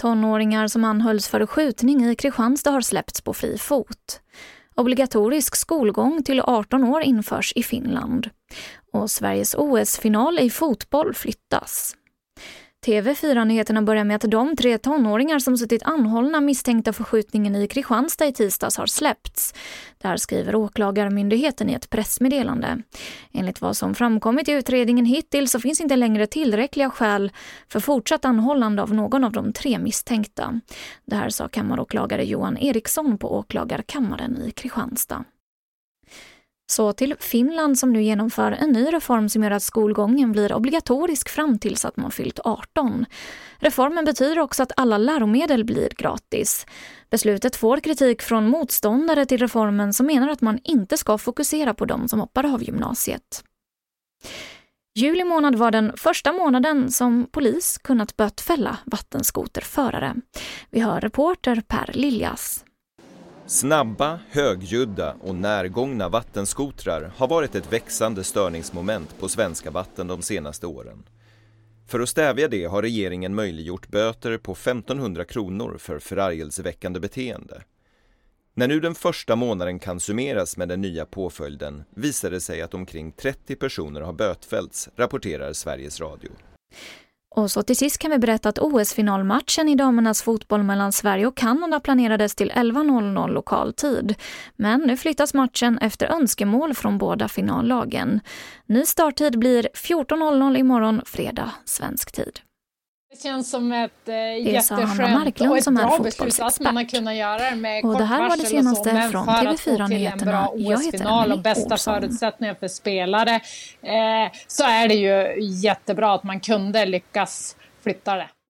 Tonåringar som anhölls för skjutning i Kristianstad har släppts på fri fot. Obligatorisk skolgång till 18 år införs i Finland. Och Sveriges OS-final i fotboll flyttas. TV4-nyheterna börjar med att de tre tonåringar som suttit anhållna misstänkta för skjutningen i Kristianstad i tisdags har släppts. Det här skriver Åklagarmyndigheten i ett pressmeddelande. Enligt vad som framkommit i utredningen hittills så finns inte längre tillräckliga skäl för fortsatt anhållande av någon av de tre misstänkta. Det här sa kammaråklagare Johan Eriksson på åklagarkammaren i Kristianstad. Så till Finland som nu genomför en ny reform som gör att skolgången blir obligatorisk fram tills att man fyllt 18. Reformen betyder också att alla läromedel blir gratis. Beslutet får kritik från motståndare till reformen som menar att man inte ska fokusera på de som hoppar av gymnasiet. Juli månad var den första månaden som polis kunnat bötfälla vattenskoterförare. Vi hör reporter Per Liljas. Snabba, högljudda och närgångna vattenskotrar har varit ett växande störningsmoment på svenska vatten de senaste åren. För att stävja det har regeringen möjliggjort böter på 1500 kronor för förargelseväckande beteende. När nu den första månaden kan summeras med den nya påföljden visar det sig att omkring 30 personer har bötfällts, rapporterar Sveriges Radio. Och så till sist kan vi berätta att OS-finalmatchen i damernas fotboll mellan Sverige och Kanada planerades till 11.00 lokal tid. Men nu flyttas matchen efter önskemål från båda finallagen. Ny starttid blir 14.00 imorgon, fredag, svensk tid. Det känns som ett eh, jätteskönt och ett bra beslut att man har kunnat göra det med och kort det här var det senaste så, från TV4 Nyheterna. Jag heter och bästa Olsson. förutsättningar för spelare eh, så är det ju jättebra att man kunde lyckas flytta det.